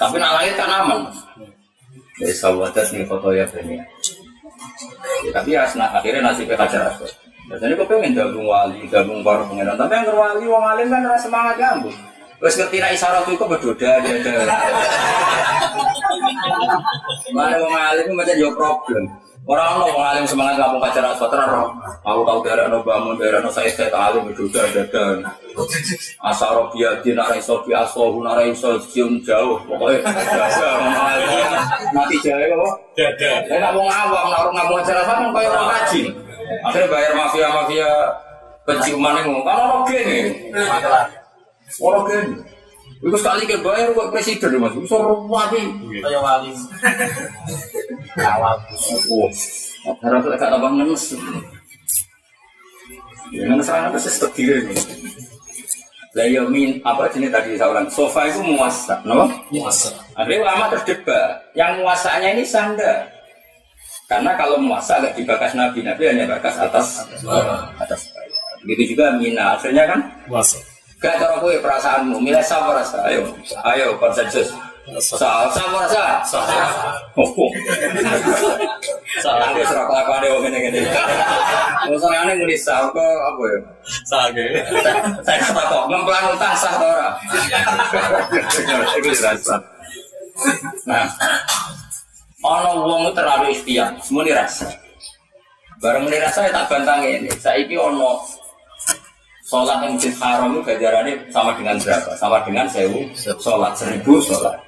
[SPEAKER 1] Tapi nak lahir kan aman. Jadi sahabat nih foto ya ini. Ya, tapi ya nah, akhirnya nasibnya kacar asal. Biasanya kau pengen gabung wali, gabung para pangeran. Tapi yang wali, wong alim kan rasa semangat gabung. Terus ngerti nak isyarat itu berdoda dia ada. Mana wong alim itu macam jauh problem. Orang orang mengalim semangat ngapung kacar asfalt teror. Aku tahu daerah no bangun daerah no saya saya alim itu ada dan asal dia di narai sofi asal narai cium jauh pokoknya mati jauh kok. Saya nggak mau ngawam naruh ngapung kacar asfalt kan kayak orang rajin. Akhirnya bayar mafia mafia penciuman yang ngomong kan orang gini. Orang gini. Itu sekali ke bayar buat presiden mas, itu suruh wali. Kayak wali. Awal. Oh, harus agak tambah ngenes. Ya, ngenes orang apa sih setegir ini. Lah ya min apa jenis tadi ulang sofa itu muasa, no? Muasa. Akhirnya ulama terdebat. Yang muasanya ini sanda. Karena kalau muasa agak dibakas Nabi, Nabi hanya bakas atas atas. Begitu juga mina, akhirnya kan muasa. Gak cara kowe perasaanmu, milih sabar rasa. Ayo, ayo konsensus. Salah sabar rasa. Oh. Salah dia serak ada wong ngene ngene. Masalah ini mulai sah kok apa ya? Ge. Saya kata kok ngemplang utang sah ta ora? Itu dirasa. Nah, ono wong terlalu ikhtiar, semua dirasa. Barang dirasa ya tak bantang ini. Saiki ono Sholat yang masjid haram itu gajarannya sama dengan berapa? Sama dengan sewu sholat, seribu sholat.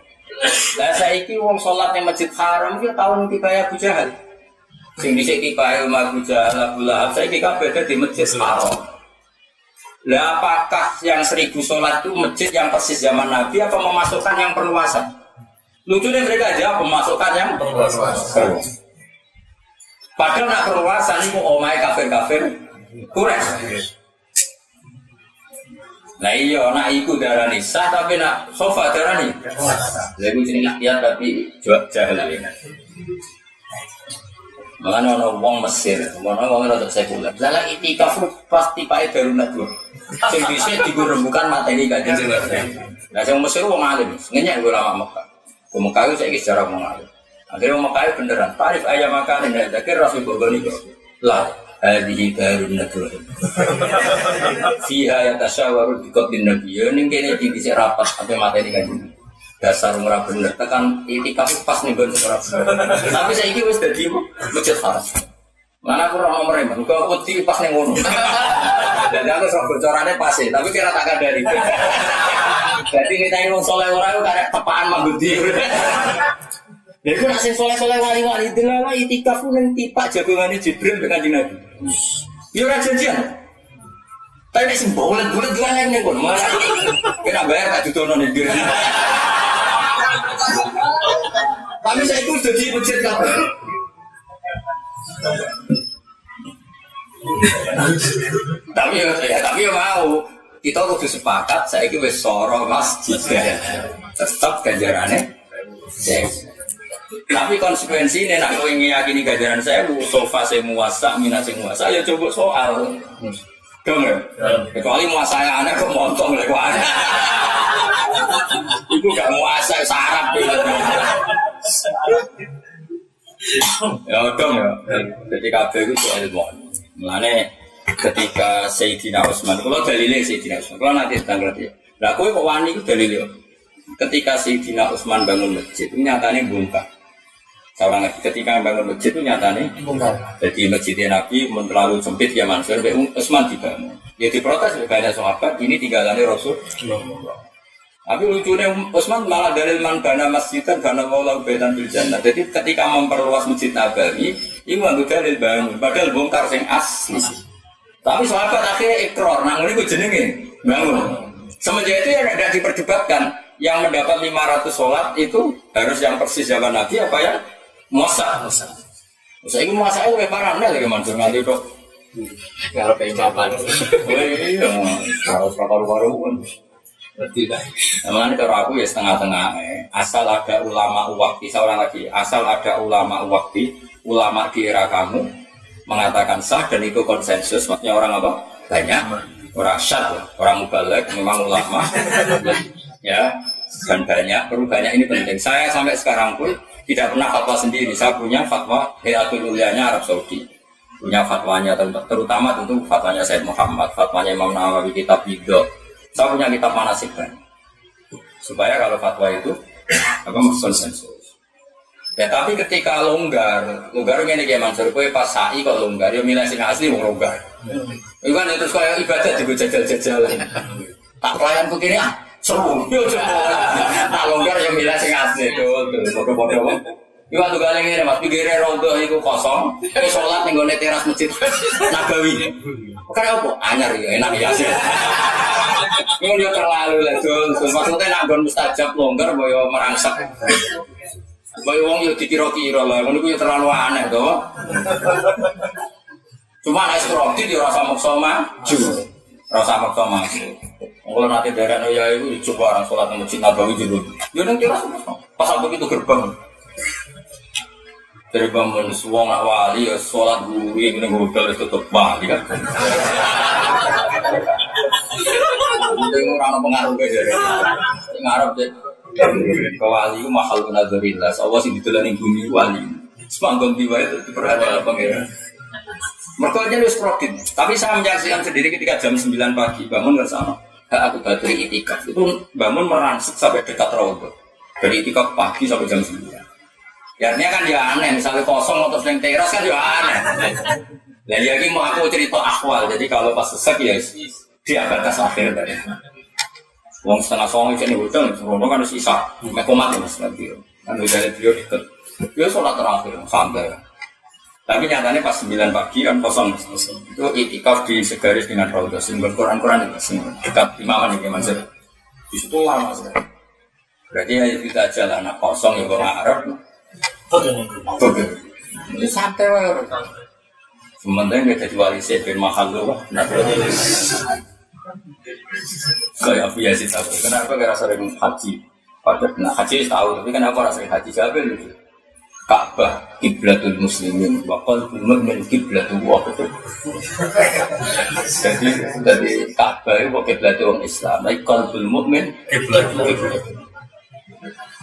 [SPEAKER 1] Nah saya ini wong sholat yang masjid haram itu tahun tiba ya Abu Jahal. Sing bisa tiba ya Abu Jahal, Abu Lahab, saya kira beda di masjid haram. Lah apakah yang seribu sholat itu masjid yang persis zaman Nabi apa memasukkan yang perluasan? Lucunya mereka aja memasukkan yang perluasan. Padahal nak perluasan itu omai kafir-kafir kurang. Nah iya, nak iku darani sah tapi nak sofa darani. Lalu jenis ikhtiar tapi jahil ini. Makanya ono wong Mesir, ono wong untuk sekuler. Lalu itikaf pasti pakai baru nabi. Sing bisa digurembukan materi kajian. Nah, yang Mesir wong alim, ngenyek gue lama Mekah. Gue Mekah itu saya sejarah wong alim. Akhirnya wong Mekah beneran. Tarif ayam makan ini, tapi Rasul Bogoni lah. Hadihi darun nadwa Fiha ya tasyawaru bikotin nabi Ya ini kayaknya di bisa rapat Sampai materi kan Dasar murah bener Tekan itikaf pas nih gue Tapi saya ini wis jadi Masjid haram Mana aku orang nomor emang, gue putih pas nih ngono. Dan aku sok bocorannya sih, tapi kira tak dari. Jadi kita ini soleh orang itu karena tepaan mangguti. Jadi aku nasi soleh soleh wali wali delala itikaf pun yang tipak jagongannya Jibril dengan Nabi. Ya ora janjian. Tapi nek sing bulet-bulet juga ning kono. Kena bayar tak dudono ning diri. Tapi saya itu jadi masjid kabeh. tapi ya, ya tapi ya mau kita kudu sepakat saya ini wis soro masjid tetap ganjarannya tapi konsekuensi ini nak kowe ngiyakini ganjaran saya bu sofa saya muasa mina saya muasa ya coba soal. Dong ya? Kecuali muasa yang aneh kok montong lek aneh itu gak muasa sarap ya. Dong ya? Jadi kabeh itu soal Mulane ketika Sayyidina Utsman, kalau dalilnya Sayyidina Utsman, kalau nanti tanggal dia. Lah kowe kok wani itu dalilnya. Ketika Sayyidina Utsman bangun masjid, nyatanya bongkar. Seorang lagi ketika bangun masjid itu nyatanya bongkar. Jadi masjidnya Nabi mun terlalu sempit ya Mansur, Utsman dibangun. Ya diprotes banyak sahabat, ini tinggalannya Rasul. Tapi lucunya Utsman malah dalil man bana masjidan bana maulah baitan bil jannah. Jadi ketika memperluas masjid Nabawi, ini nganggo dalil bangun. Padahal bongkar sing asli. Tapi sahabat akhirnya ikrar, ini gue jenenge bangun. Semenjak itu ya tidak diperdebatkan. Yang mendapat 500 sholat itu harus yang persis zaman Nabi apa ya? Muasa. Saya itu muasa itu parah nih lagi mansur nganti itu.
[SPEAKER 2] Kalau pengen kapan?
[SPEAKER 1] Iya, harus paru-paru pun.
[SPEAKER 2] Berarti kan.
[SPEAKER 1] Namanya kalau aku ya setengah-tengah. eh. Asal ada ulama wakti, seorang lagi. Asal ada ulama wakti, ulama di era kamu mengatakan sah dan itu konsensus. Maksudnya orang apa? Banyak. Orang syad, lah. orang mubalek, memang ulama. ya, dan banyak. Perlu banyak ini penting. Saya sampai sekarang pun tidak pernah fatwa sendiri. Saya punya fatwa Hayatul Ulianya Arab Saudi. Punya fatwanya, terutama tentu fatwanya Said Muhammad, fatwanya Imam Nawawi, kitab Bidok. Saya punya kitab manasik kan. Supaya kalau fatwa itu apa konsensus. Ya tapi ketika longgar, longgar ini kayak Mansur, kue pas sa'i kok longgar, ya milih sing asli mau longgar. Itu kan terus kayak ibadah juga jajal-jajalan. Tak pelayan begini ah, seru, yo coba. Longgar ya milih sing asli, tuh, tuh, bodoh-bodoh. Iku waktu kali ini mas, pikirnya rondo itu kosong, ini sholat nih gue teras masjid Nabawi. Karena apa? Anyar ya, enak ya sih. Ini dia terlalu lah, Jul. Maksudnya nak gon mustajab longgar, boyo merangsak. Boyo wong yo dikira-kira lah, ngono kuwi terlalu aneh to. Cuma nek roti dia rasa maksa maju. Rasa maksa maju. Kalau nanti daerah ya itu coba orang sholat di masjid Nabawi dulu. Ya nanti rasa pas aku itu gerbang. Dari bangun suwong ya sholat guru ini hotel itu tutup kan. Ini orang pengaruh aja. Ngarep deh. Kewali itu mahal pun adarillah. Allah sih ditulani bumi wali. Semanggung tiba itu diperhatikan pangeran. Mereka aja harus produktif. Tapi saya menyaksikan sendiri ketika jam 9 pagi bangun nggak sama. Hak aku batu itikaf itu bangun merangsek sampai dekat rawat. Dari itikaf pagi sampai jam 9. Ya kan ya aneh, misalnya kosong atau sering teras kan ya aneh. Dan lagi mau aku cerita akwal, jadi kalau pas sesek ya dia batas akhir tadi. Wong setengah song itu nih hotel, Rono kan harus isa, mekomat mas nanti. Kan udah dari beliau deket. Dia sholat terakhir, santai. Tapi nyatanya pas 9 pagi kan kosong. Itu itikaf di segaris dengan Raudhah, simbol Quran-Quran itu dekat imaman ini Mansur. Di situ lama sekali. Berarti ya itu aja lah, anak kosong ya kok Arab. Oke. Ini santai wae. Sementara nggak jadi wali sebin mahal loh. Kayak Abu Yazid tahu. Kenapa gak sering haji? Pada nah haji tahu, tapi kenapa rasa haji Jabir itu? Ka'bah kiblatul muslimin wa qalbul mu'min kiblatul wa Jadi jadi Ka'bah itu kiblatul orang Islam, tapi qalbul mu'min kiblatul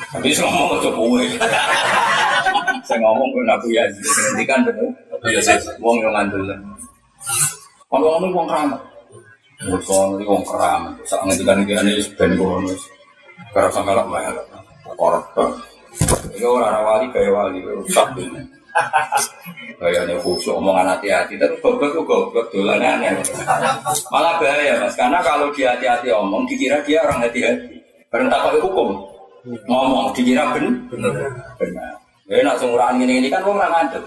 [SPEAKER 1] Tapi saya ngomong ke kowe. Saya ngomong ke Abu Yazid, nanti kan.
[SPEAKER 2] Abu Yazid.
[SPEAKER 1] Wong yang ngandel. Kalau ngomong wong keramat. Wong wong keramat. Saat ngendikan iki ane ben ngono. Karena sampe lak bayar. Ini orang wali kayak wali rusak ini. Kayaknya khusyuk omongan hati-hati, tapi goblok itu goblok dolan aneh. Malah bahaya mas, karena kalau dia hati-hati omong, dikira dia orang hati-hati. Tak pakai hukum, ngomong dikira ben benar. Ya nak sumurahan ini ini kan orang ngandel.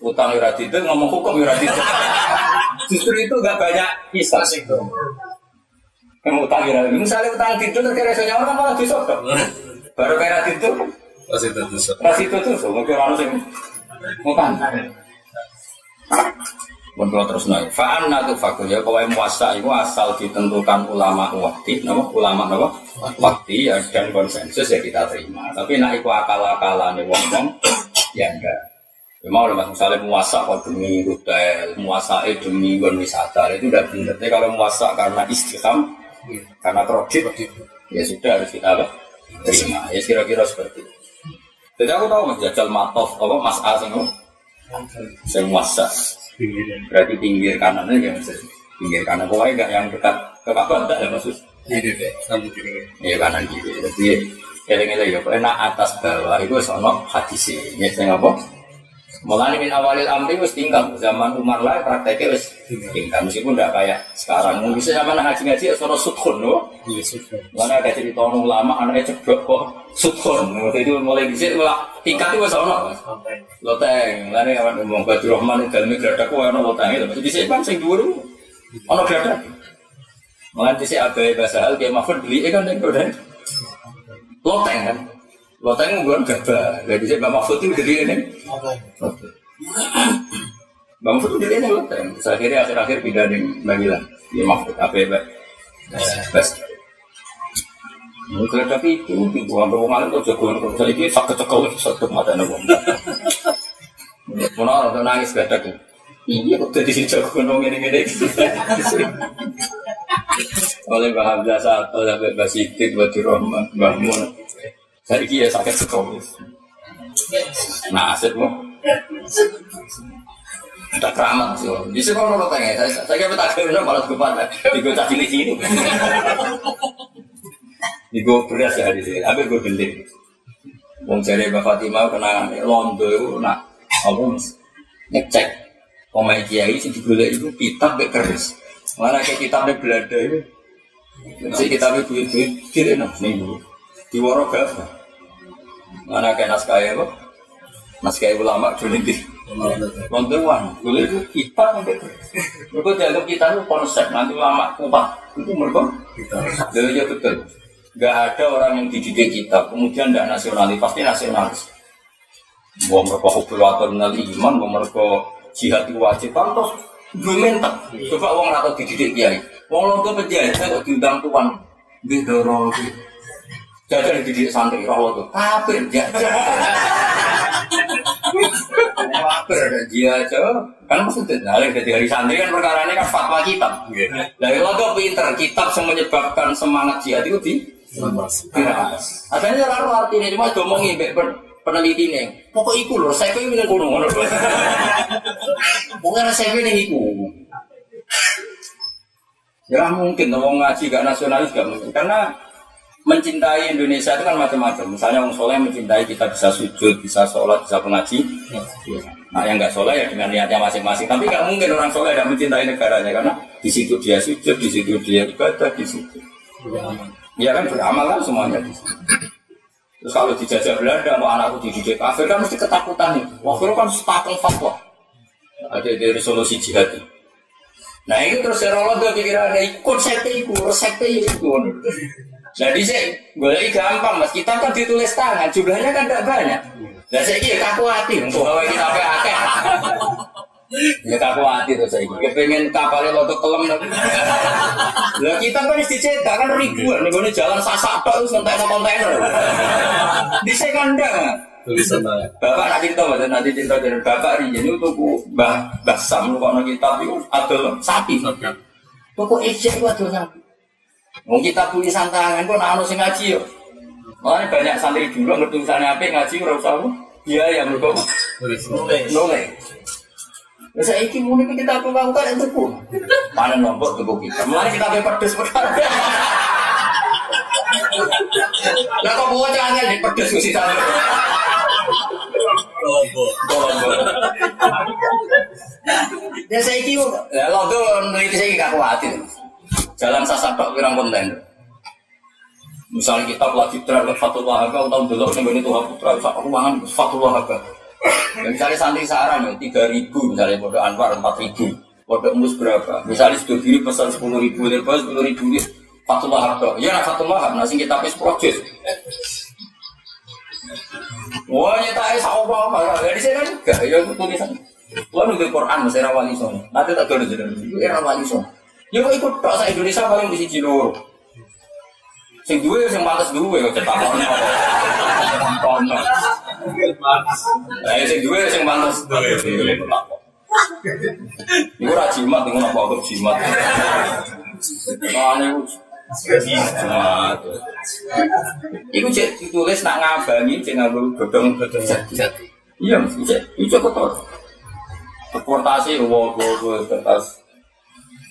[SPEAKER 1] Utang ora didel, ngomong hukum ora didel. Justru itu gak banyak kisah sih. Kamu utang ora Misalnya utang didel terkira nyawa kan malah disodok. Baru kira didel,
[SPEAKER 2] Masih tentu
[SPEAKER 1] ras itu mungkin orang sing ngutang. Pun kalau terus naik. Fa'an natu fakur ya, muasa itu asal ditentukan ulama wakti, nama ulama nama wakti ya dan konsensus ya kita terima. Tapi nak iku akal-akalan nih wong ya enggak. Ya mau lah misalnya muasa kok demi hotel, muasa demi gon wisata itu udah benar. Tapi kalau muasa karena istiqam, karena kredit, ya sudah harus kita apa? terima. Ya kira-kira seperti itu. Jadi aku tahu mas jajal matof apa mas A sing saya muasa. Berarti pinggir kanannya ya mas. Pinggir kanan pokoknya enggak yang dekat ke Ka'bah enggak ya maksud.
[SPEAKER 2] Jadi deh, sambil gini.
[SPEAKER 1] Iya kanan kiri. Jadi eleng-eleng ya enak atas bawah itu sono hadis ini. Saya ngapa? Mulai min awalil amri wis tinggal zaman Umar lah prakteknya wis tinggal meskipun tidak kayak sekarang. Mungkin zaman ngaji-ngaji ya sono.
[SPEAKER 2] Iya, sudah.
[SPEAKER 1] Mana ada cerita orang lama anaknya ceblok kok. Waktu itu mulai bisa malah tingkat itu wis ono. Loteng, lane awan ngomong Badru Rahman daleme gradak kok ono loteng itu. Jadi sik kan sing dhuwur ono gradak. Mulai dhisik abae bahasa hal dia mahfud beli kan ning kodan. Loteng kan. Loteng nggon gabah. Lah dhisik Mbak Mahfud itu ning. Loteng. Mbak Mahfud itu gede ning loteng. Akhirnya akhir-akhir pindah ning Bangilan. Dia Mahfud abae Mbak. Bas. Mungkin tapi itu di buang ruang alim tuh jagoan kok saya ini sakit cekal satu mata nabo. Mana orang nangis gak ada Iya kok jadi si jagoan orang ini ini. Oleh Mbah Hamzah sampai Mbah Sidik, Mbah Dirahman, Mbah Mun. Saya ini ya sakit cekal. Nah aset mau. Ada keramat sih. Di sini kalau orang tanya, saya saya kira tak kira malah kepan. Tiga caci di sini. Ini gue beras ya di sini, tapi gue beli. Wong jari Mbak Fatimah kenangan Londo itu nak mas ngecek pemain kiai sih digolek itu kitab be keris. Mana kayak kitab be belanda itu. Si kitab be duit duit kiri nih di gak. Mana kayak naskah apa? Naskah ulama dulu di Londo wan, golek itu kitab be keris. Mereka dianggap kitab itu konsep nanti ulama kupat itu mereka. Jadi ya betul. Gak ada orang yang dididik kitab, kemudian tidak nasionalis, pasti nasionalis. Mau mereka hubulator nanti iman, mau mereka jihad itu wajib, kan terus gue mentak. Coba uang atau dididik kiai, uang lo penjahit, saya kok diundang tuan, gue dorong Jajan dididik santri, roh tuh, kafir, jajan. Kafir, dia aja. Kan maksudnya, nah, dari hari santri kan perkara ini kan fatwa kitab. Dari lo tuh pinter, kitab yang menyebabkan semangat jihad itu di Keras. Adanya lalu artinya cuma mbek pen- peneliti nih. Pokok iku lho, saya pengen minum kuno. Pokoknya saya pengen iku. Ya mungkin ngomong ngaji gak nasionalis gak mungkin karena mencintai Indonesia itu kan macam-macam. Misalnya orang soleh mencintai kita bisa sujud, bisa sholat, bisa pengaji. Nah yang nggak soleh ya dengan niatnya masing-masing. Tapi nggak mungkin orang soleh tidak mencintai negaranya karena di situ dia sujud, di situ dia ibadah, di situ. Ya kan beramal kan semuanya di situ. Terus kalau dijajah Belanda, mau anakku dididik kafir kan mesti ketakutan nih. Waktu itu kan setakung fatwa. Ada dari resolusi jihad. Nah itu terus serolot dia pikirannya ikut sekte itu, sekte itu. Nah di sini boleh gampang mas, kita kan ditulis tangan, jumlahnya kan tidak banyak. Nah saya kira kaku hati, untuk bawa kita apa akeh. Ya kaku hati tuh saya kira, pengen kapalnya lo kelem. Lah kita kan mesti cetak kan ribuan, nih gue jalan sasak terus kontainer kontainer. Di saya kan enggak.
[SPEAKER 2] Tulisan lah.
[SPEAKER 1] Bapak nanti cerita, Mas, nanti cerita dari bapak ini ini untuk mbah mbah sam lu kalau kitab itu ada sapi. Pokok ejek itu ada sapi. Mau kita tulis tangan pun anu sing ngaji yo. Makanya banyak santri dulu ngerti tulisannya apa ngaji ora usah. Iya ya mergo nulis. Lah saiki muni kita apa bangka itu ku. Mana nombor tuku kita. Mulai kita be pedes perkara. Lah kok bawa jangan di pedes ku sih Ya saya kira, ya lo tuh meneliti saya gak khawatir. Jalan sasak tok pirang konten. Misalnya kita lagi terhadap Fatul Wahaba, tahun dulu yang itu Putra, aku mangan Fatul Wahaba. Ya, misalnya santri saran ya, tiga ribu, misalnya bodoh Anwar empat ribu, bodoh Mus berapa? Misalnya sudah diri pesan sepuluh ribu, lepas sepuluh ribu, ya, Fatul Wahaba. Ya, nah Fatul Wahab, nasi kita pes proses. Wah, nyata es apa apa, ya di kan enggak, ya tulisan. Wah nunggu Quran mesti era wali songo. Nanti tak dulu jadi era wali songo. Ya kok ikut tok sak Indonesia paling siji loro. Sing duwe sing pantes duwe kok cetak ono. Ono. Lah sing duwe sing pantes duwe. Iku ra jimat ngono apa kok jimat. Jimat. Iku cek ditulis nak ngabangi cek nganggo godhong godhong jati. Iya, mesti cek. Iku kotor. Deportasi wow wow kertas.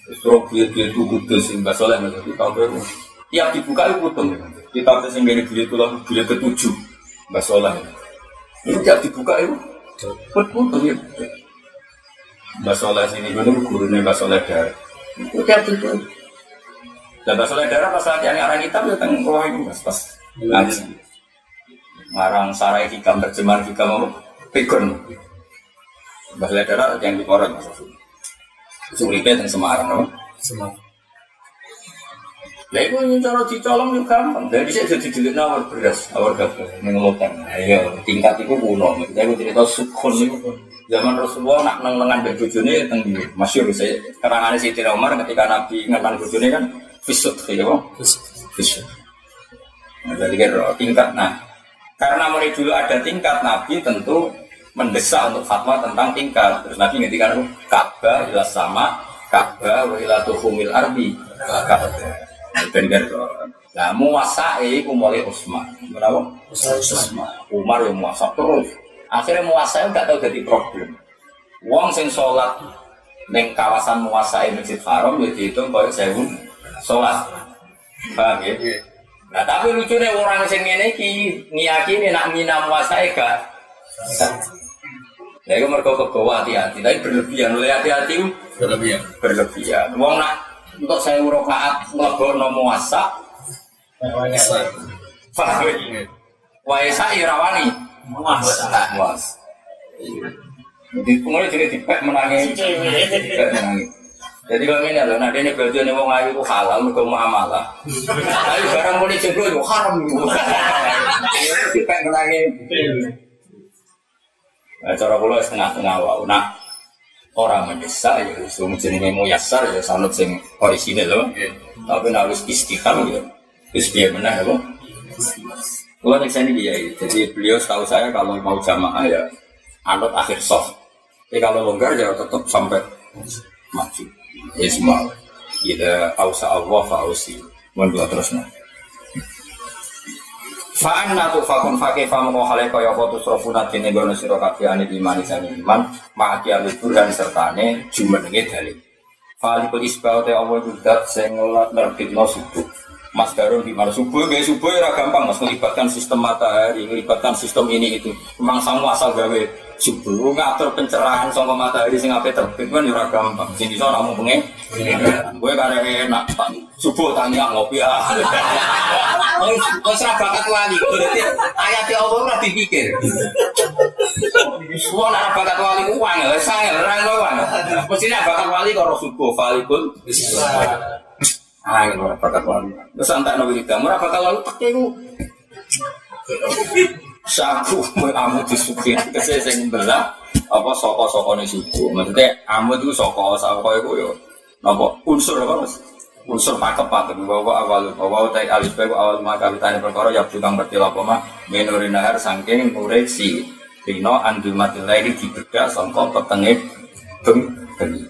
[SPEAKER 1] Stroke biar biar itu kudus sing soleh macam kita baru. Tiap dibuka itu putung. Kita tes yang dari biar itu lah biar ketujuh mbak soleh. Itu tiap dibuka itu putung ya. Mbak soleh sini gue gurunya mbak soleh darah. Itu tiap dibuka. Dan mbak soleh darah pas lagi yang arah kitab ya tentang bawah itu mas pas ngaji. Ngarang sarai hikam terjemahan hikam apa? Pegon. Mbak soleh darah yang dikorek mas. Suripe dan Semarang, no?
[SPEAKER 2] Semangat.
[SPEAKER 1] Ya itu yang cara dicolong juga gampang. Dari saya jadi dilit nawar beras, nawar gabah, mengelutan. Ayo, tingkat itu kuno. Kita itu cerita sukun itu. Zaman Rasulullah nak neng lengan bek bojone teng di masyhur saya kerangannya Siti Umar ketika Nabi ngelan bojone kan fisut ya bang fisut. Nah, jadi kan tingkat. Nah, karena mulai dulu ada tingkat Nabi tentu mendesak untuk fatwa tentang tingkat. Terus Nabi ngendikan Ka'bah ila sama, Ka'bah wa ila tuhumil arbi. Ka'bah. Ben kan Nah, muasai ku mulai Utsman. Kenapa? Utsman. Umar yang muasa terus. Akhirnya muasai nggak tahu jadi problem. Wong sing sholat neng kawasan muasai Masjid Haram ya dihitung koyo sewu sholat. Paham ya? Nah, tapi lucunya orang sing ngene iki ngiyakini nak mina muasai gak Ya itu mereka kebawa hati-hati, tapi berlebihan oleh hati-hati itu
[SPEAKER 2] Berlebihan.
[SPEAKER 1] berlebihan. Wong nak untuk saya urokaat ngelebok nomo wasa, paham ya? Waisa irawani, was. Jadi kemudian jadi dipek menangi, dipek menangi. Jadi kalau ini loh, nah ini berarti ini mau ngayu itu halal, mereka mau amalah. Tapi barang mau dijebol itu haram. Dipek menangi. Nah, cara kula setengah-setengah wae. Nah, orang mendesak ya semua jenenge muyasar ya sanut sing orisinil loh. Tapi nek wis istiqam ya wis piye meneh ya. Kula nek sini dia, jadi beliau tahu saya kalau mau jamaah ya anut akhir soft. Tapi kalau longgar ya tetap sampai maju. Ya semua. Ida ausa Allah fausi. Mohon doa terus nah. Fa'an natu fakun fakih famu kohale kaya kotus rofuna dini gono siro kafiani imani sani iman Ma'aki alibur dan sertane jumenenge dalil. Falikul isbau te Allah kudat sing nerbitno subuh. Mas Darun di mana? Subuh, gaya subuh ya gampang mas melibatkan sistem matahari, melibatkan sistem ini itu. Memang sama asal gawe subuh ngatur pencerahan sama matahari sing ape terbit kan ya gampang. Sing iso namun pengen. Gue kadang enak subuh tanya ngopi ya. Kau serah bakat wali, berarti ayat Allah ora dipikir. Semua nak bakat wali uang, saya orang uang. Mestinya bakat wali kalau subuh, wali pun. Ah, ora bakat wali. Terus antak nabi kita, ora bakat wali pakai ku. Saku amu disuki kese sing belah apa saka-saka ne suku. Maksudnya amu itu saka saka iku yo napa unsur apa Mas? Unsur pakepat bahwa awal bahwa utai alif bae awal maka tani perkara ya tukang bertil apa mah menuri nahar saking koreksi Rino andul mati laili dibedak sangka petenge beng bengi.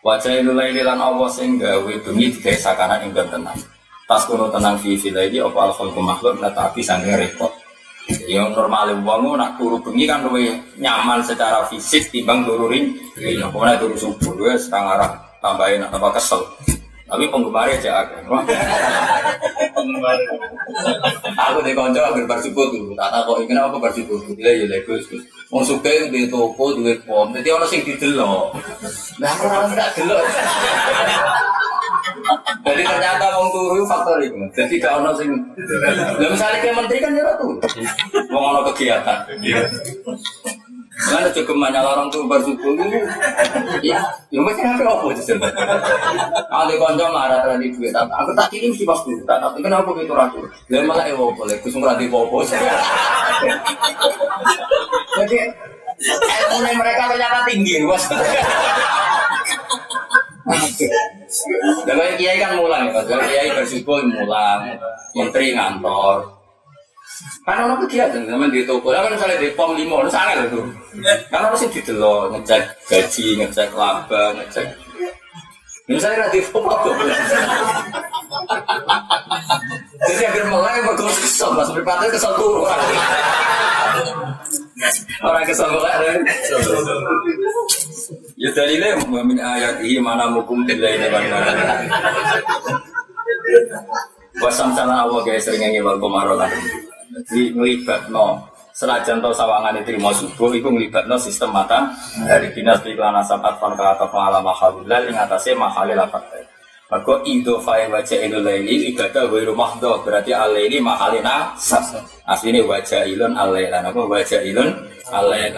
[SPEAKER 1] Wajah itu laili lan Allah sing gawe bengi digawe sakanan ing tenang. Tas kuno tenang fi fi laili apa al khalqu makhluk nah tapi sange repot. Yang normal wong nak turu bengi kan luwih nyaman secara fisik timbang turu ring. Ya pokoknya turu subuh luwih setengah arah tambahin tambah kesel. Tapi penggemarnya aja akeh.
[SPEAKER 2] Penggemar.
[SPEAKER 1] Aku di konco agar bersyukur. Tak tahu kok kenapa aku bersyukur. Gila ya lego. Wong suka di toko duit pom. Jadi orang sing didelok. Nah orang nggak delok. Jadi ternyata wong turu faktor itu. Jadi gak ono sing. Lah misalnya kayak menteri kan ya tuh. Wong ono kegiatan. Mana cukup banyak orang tuh bersyukur Ya, ya macam apa apa itu Ada konco marah tadi duit tak. Aku tak kirim sih pas dulu. Tak tapi kenapa gitu ragu? Dia malah ewo boleh. Kusung radi popo. Jadi Ilmu mereka ternyata tinggi, bos. Kalau kiai kan mulang, ya, kalau kiai bersyukur mulang, menteri ngantor. Kan orang kegiatan, zaman di toko, kan misalnya di pom lima, itu sangat itu. Kan harus didelok, ngecek gaji, ngecek laba, ngecek. Misalnya di foto, jadi agar mulai bagus kesel, mas berpatah kesel turun. Orang kesel mulai, Ya dalilnya min ayat ini mana mukum tidak ini mana. Wasam sana Allah guys sering ngewal komaro kan. Jadi ngelibat no senajan to sawangan itu mau subuh itu no sistem mata dari dinas iklan asapat fan atau pengalaman mahalullah yang atasnya mahalil apa maka itu fai wajah ilul laili ibadah wa rumah do berarti alai ini mahalina sas aslinya wajah ilun alai apa wajah ilun alai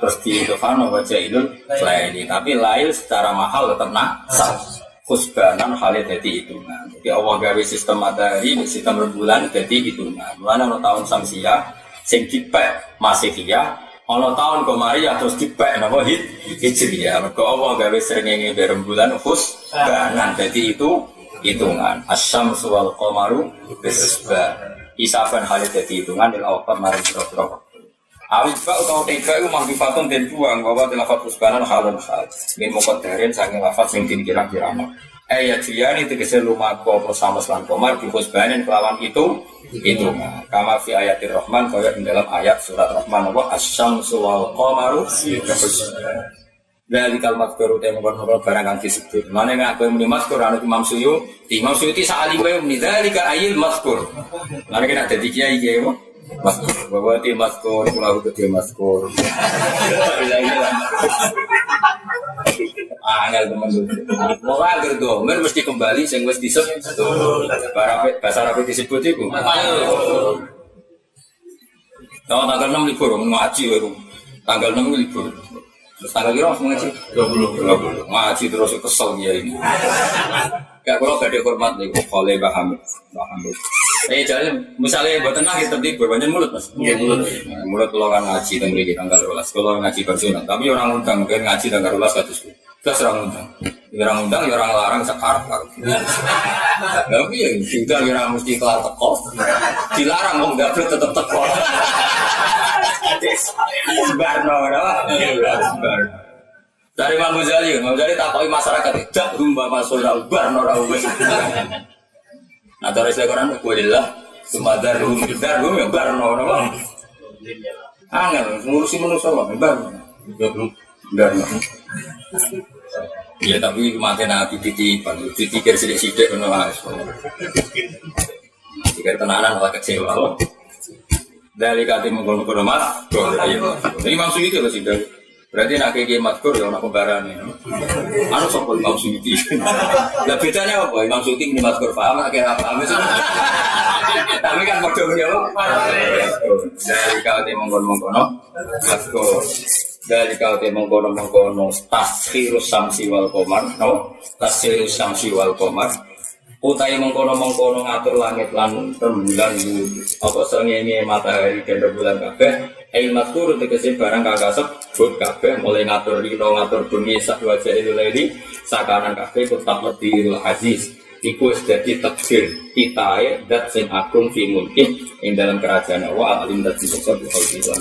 [SPEAKER 1] terus di itu fano wajah ilun laili tapi lail secara mahal tetap nak sas khusbanan halnya jadi hitungan. Jadi Allah gawe sistem matahari sistem rembulan jadi hitungan. No tahun samsia sing dipek masih ya Ono tahun kemarin terus dipek napa hit hijriah. Mergo Allah gawe srengenge berembulan khus banan. Jadi itu hitungan asyam wal qamaru bisba. Isaban halit jadi hitungan ila apa maring pira-pira Awit ba utawa tiga itu mahdifatun dan buang bahwa telah fatus banan halun hal. Min mukodarin sange lafat sing kira-kira ayat ini tegese lumaku apa sama selan komar di husbanin kelawan itu itu kama fi ayatir rahman kaya di dalam ayat surat rahman apa asyamsu wal qamaru dari kalimat kuru temu kon barang kang disebut. Mana yang aku muni maskur anu Imam Suyu, Imam Suyuti saat ini muni dari ka ayil maskur. Mana kena jadi kiai kiai mo? Maskur, bahwa ti maskur, ke maskur. angel teman tuh. Mau agar domer mesti kembali sing wis disebut. Bahasa Arab disebut itu. Tahu tanggal 6 libur, ngaji baru. Tanggal 6 libur. Terus tanggal kira langsung ngaji? 20. 20. Ngaji terus kesel dia ini. Kayak kalau gak ada hormat nih, oleh Mbak Hamid. Mbak Hamid. Eh jadi misalnya buat tenang kita tertib banyak mulut mas. Iya mulut. Mulut kalau ngaji beri tanggal rolas. Kalau ngaji personal, tapi orang undang kan ngaji tanggal rolas katus. Terus orang undang. Orang undang, ya orang larang sekarang lah. Tapi ya sudah ya mesti kelar teko. Dilarang mau nggak tetap teko. Barno, Barno. Dari Imam Ghazali, Imam Ghazali takoi masyarakat tidak rumba masuk barno rawes. Nah, terus saya Quran, walillah, sumadar rum, dar rum, ya barno, nama. Angel, ngurusi manusia, barno. Barno. Ya tapi mati nabi titipan, ditikir sidik-sidik kono wis. Tikir tenanan malah kecewa. Dari kati mengkono-kono mas, ini maksud itu loh sih Berarti nak kayak matkur ya orang ya. Anu sopo Imam Suyuti. Lah bedanya apa? Imam Suyuti ini matkur paham, akhirnya apa? Tapi kan padha ya. Dari kati mengkono-mengkono matkur dari kau te mengkono mengkono taskhirus samsi wal komar no taskhirus samsi wal komar utai mengkono mengkono ngatur langit lan rembulan apa sengenge matahari dan rembulan kabeh ail matur tegese barang kagak sebut kabeh mulai ngatur dino ngatur bumi sak wajah itu lagi sakanan kabeh tetap lebih aziz. Iku dadi takdir kita dat sing agung fi mulki ing dalam kerajaan Allah alim dat bisa bisa